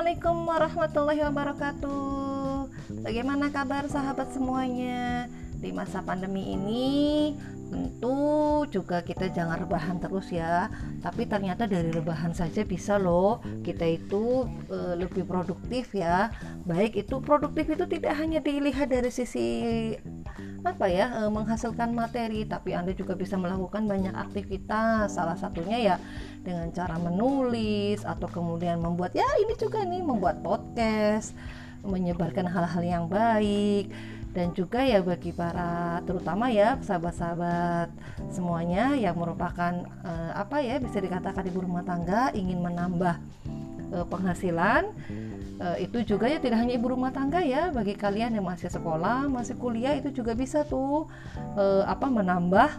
Assalamualaikum warahmatullahi wabarakatuh. Bagaimana kabar sahabat semuanya? Di masa pandemi ini tentu juga kita jangan rebahan terus ya. Tapi ternyata dari rebahan saja bisa loh kita itu e, lebih produktif ya. Baik itu produktif itu tidak hanya dilihat dari sisi apa ya e, menghasilkan materi, tapi Anda juga bisa melakukan banyak aktivitas. Salah satunya ya dengan cara menulis atau kemudian membuat ya ini juga nih membuat podcast menyebarkan hal-hal yang baik dan juga ya bagi para terutama ya sahabat-sahabat semuanya yang merupakan eh, apa ya bisa dikatakan ibu rumah tangga ingin menambah eh, penghasilan eh, itu juga ya tidak hanya ibu rumah tangga ya bagi kalian yang masih sekolah masih kuliah itu juga bisa tuh eh, apa menambah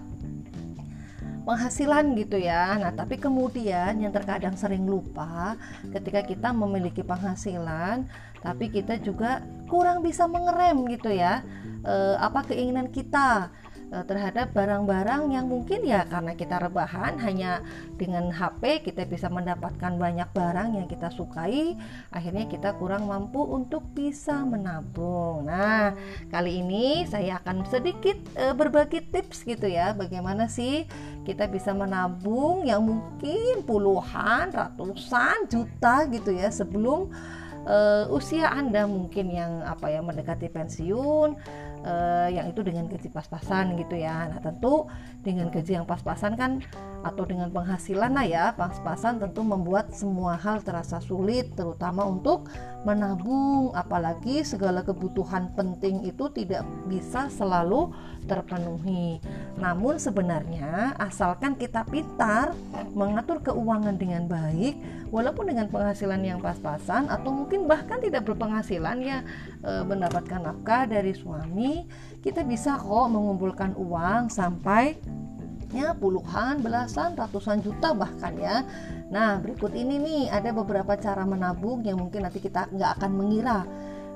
penghasilan gitu ya. Nah, tapi kemudian yang terkadang sering lupa ketika kita memiliki penghasilan, tapi kita juga kurang bisa mengerem gitu ya. Apa keinginan kita terhadap barang-barang yang mungkin ya karena kita rebahan hanya dengan HP kita bisa mendapatkan banyak barang yang kita sukai akhirnya kita kurang mampu untuk bisa menabung. Nah kali ini saya akan sedikit e, berbagi tips gitu ya bagaimana sih kita bisa menabung yang mungkin puluhan ratusan juta gitu ya sebelum uh, usia Anda mungkin yang apa ya mendekati pensiun uh, yang itu dengan gaji pas-pasan gitu ya. Nah, tentu dengan gaji yang pas-pasan kan atau dengan penghasilan lah ya, pas-pasan tentu membuat semua hal terasa sulit terutama untuk menabung apalagi segala kebutuhan penting itu tidak bisa selalu terpenuhi. Namun sebenarnya asalkan kita pintar mengatur keuangan dengan baik walaupun dengan penghasilan yang pas-pasan atau mungkin bahkan tidak berpenghasilan ya e, mendapatkan nafkah dari suami, kita bisa kok mengumpulkan uang sampai ya puluhan, belasan, ratusan juta bahkan ya. Nah berikut ini nih ada beberapa cara menabung yang mungkin nanti kita nggak akan mengira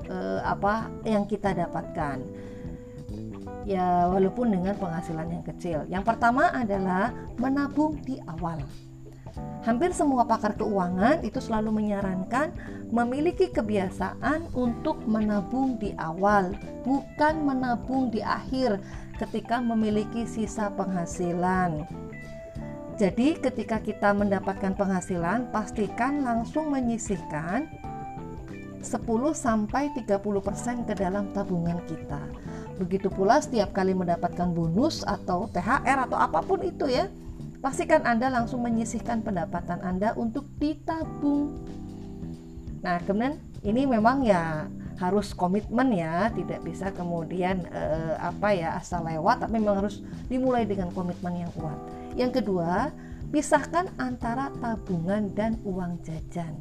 eh, apa yang kita dapatkan. Ya walaupun dengan penghasilan yang kecil. Yang pertama adalah menabung di awal. Hampir semua pakar keuangan itu selalu menyarankan memiliki kebiasaan untuk menabung di awal, bukan menabung di akhir ketika memiliki sisa penghasilan. Jadi ketika kita mendapatkan penghasilan, pastikan langsung menyisihkan 10 sampai 30% ke dalam tabungan kita. Begitu pula setiap kali mendapatkan bonus atau THR atau apa pun itu ya, pastikan Anda langsung menyisihkan pendapatan Anda untuk ditabung. Nah, kemudian ini memang ya harus komitmen ya tidak bisa kemudian eh, apa ya asal lewat tapi memang harus dimulai dengan komitmen yang kuat. Yang kedua pisahkan antara tabungan dan uang jajan.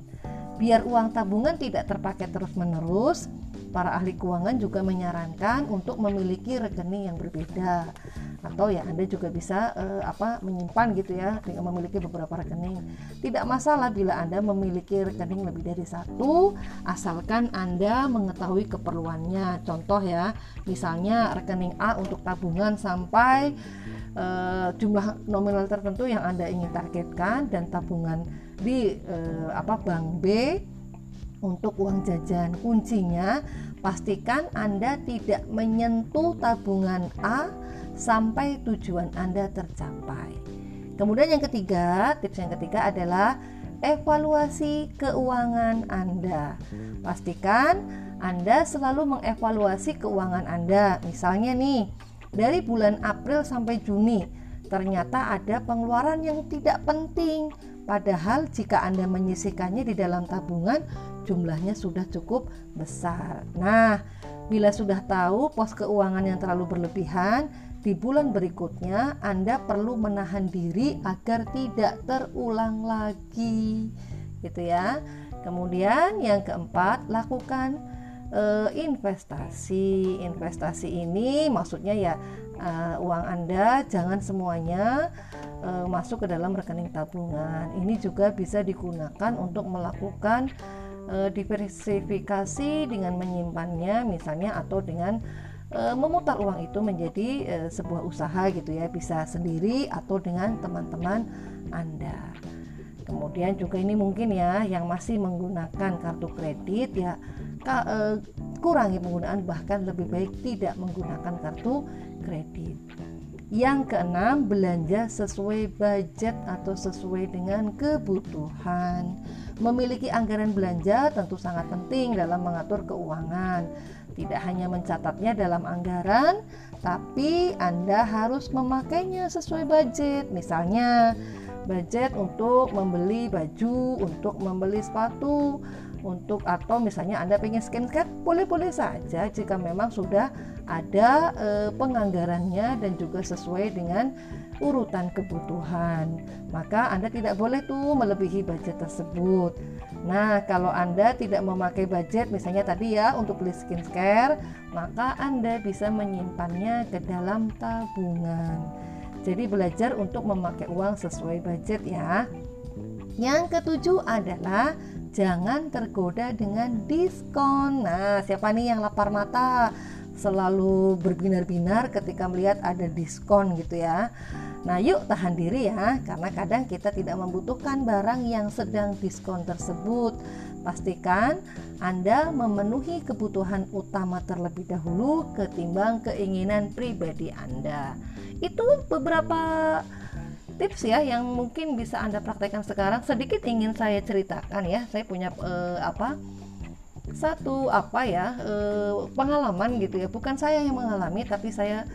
Biar uang tabungan tidak terpakai terus menerus para ahli keuangan juga menyarankan untuk memiliki rekening yang berbeda atau ya Anda juga bisa uh, apa menyimpan gitu ya dengan memiliki beberapa rekening. Tidak masalah bila Anda memiliki rekening lebih dari satu asalkan Anda mengetahui keperluannya. Contoh ya, misalnya rekening A untuk tabungan sampai uh, jumlah nominal tertentu yang Anda ingin targetkan dan tabungan di uh, apa bank B untuk uang jajan. Kuncinya pastikan Anda tidak menyentuh tabungan A sampai tujuan Anda tercapai. Kemudian yang ketiga, tips yang ketiga adalah evaluasi keuangan Anda. Pastikan Anda selalu mengevaluasi keuangan Anda. Misalnya nih, dari bulan April sampai Juni, ternyata ada pengeluaran yang tidak penting. Padahal jika Anda menyisihkannya di dalam tabungan, jumlahnya sudah cukup besar. Nah, bila sudah tahu pos keuangan yang terlalu berlebihan, di bulan berikutnya Anda perlu menahan diri agar tidak terulang lagi. Gitu ya. Kemudian yang keempat, lakukan uh, investasi. Investasi ini maksudnya ya uh, uang Anda jangan semuanya uh, masuk ke dalam rekening tabungan. Ini juga bisa digunakan untuk melakukan e, diversifikasi dengan menyimpannya misalnya atau dengan e, memutar uang itu menjadi e, sebuah usaha gitu ya bisa sendiri atau dengan teman-teman Anda. kemudian juga ini mungkin ya yang masih menggunakan kartu kredit ya uh, kurangi penggunaan bahkan lebih baik tidak menggunakan kartu kredit yang keenam, belanja sesuai budget atau sesuai dengan kebutuhan. Memiliki anggaran belanja tentu sangat penting dalam mengatur keuangan. Tidak hanya mencatatnya dalam anggaran, tapi Anda harus memakainya sesuai budget. Misalnya, budget untuk membeli baju, untuk membeli sepatu, untuk atau misalnya Anda pengen skincare boleh-boleh saja jika memang sudah ada e, penganggarannya dan juga sesuai dengan urutan kebutuhan. Maka Anda tidak boleh tuh melebihi budget tersebut. Nah, kalau Anda tidak memakai budget misalnya tadi ya untuk beli skincare, maka Anda bisa menyimpannya ke dalam tabungan. Jadi belajar untuk memakai uang sesuai budget ya. Yang ketujuh adalah jangan tergoda dengan diskon. Nah, siapa nih yang lapar mata selalu berbinar-binar ketika melihat ada diskon gitu ya. Nah, yuk tahan diri ya, karena kadang kita tidak membutuhkan barang yang sedang diskon tersebut. Pastikan Anda memenuhi kebutuhan utama terlebih dahulu ketimbang keinginan pribadi Anda. Itu beberapa tips ya yang mungkin bisa Anda praktekkan sekarang sedikit ingin saya ceritakan ya. Saya punya uh, apa? satu apa ya uh, pengalaman gitu ya. Bukan saya yang mengalami tapi saya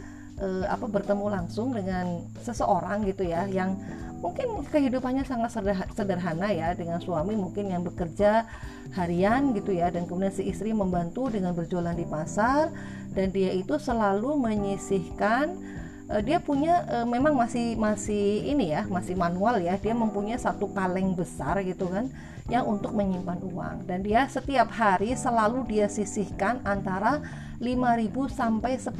uh, apa bertemu langsung dengan seseorang gitu ya yang mungkin kehidupannya sangat sederhana ya dengan suami mungkin yang bekerja harian gitu ya dan kemudian si istri membantu dengan berjualan di pasar dan dia itu selalu menyisihkan uh, dia punya uh, memang masih masih ini ya masih manual ya. Dia mempunyai satu kaleng besar gitu kan yang untuk menyimpan uang. Dan dia setiap hari selalu dia sisihkan antara 5.000 sampai 10.000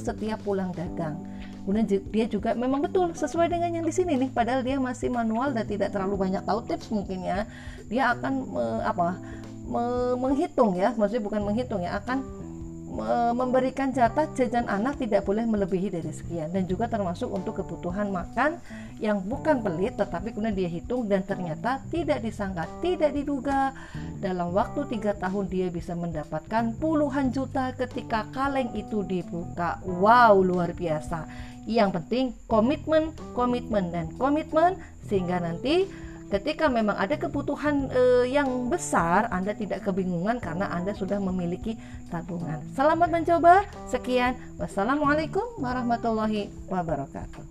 setiap pulang dagang. Kemudian dia juga memang betul sesuai dengan yang di sini nih padahal dia masih manual dan tidak terlalu banyak tahu tips mungkin ya. Dia akan uh, apa menghitung ya maksudnya bukan menghitung ya akan memberikan jatah jajan anak tidak boleh melebihi dari sekian. Dan juga termasuk untuk kebutuhan makan yang bukan pelit tetapi kemudian dia hitung dan ternyata tidak disangka tidak diduga. Dalam waktu tiga tahun dia bisa mendapatkan puluhan juta ketika kaleng itu dibuka. Wow luar biasa. Yang penting komitmen komitmen dan komitmen sehingga nanti ketika memang ada kebutuhan e, yang besar, Anda tidak kebingungan karena Anda sudah memiliki tabungan. Selamat mencoba. Sekian. Wassalamualaikum warahmatullahi wabarakatuh.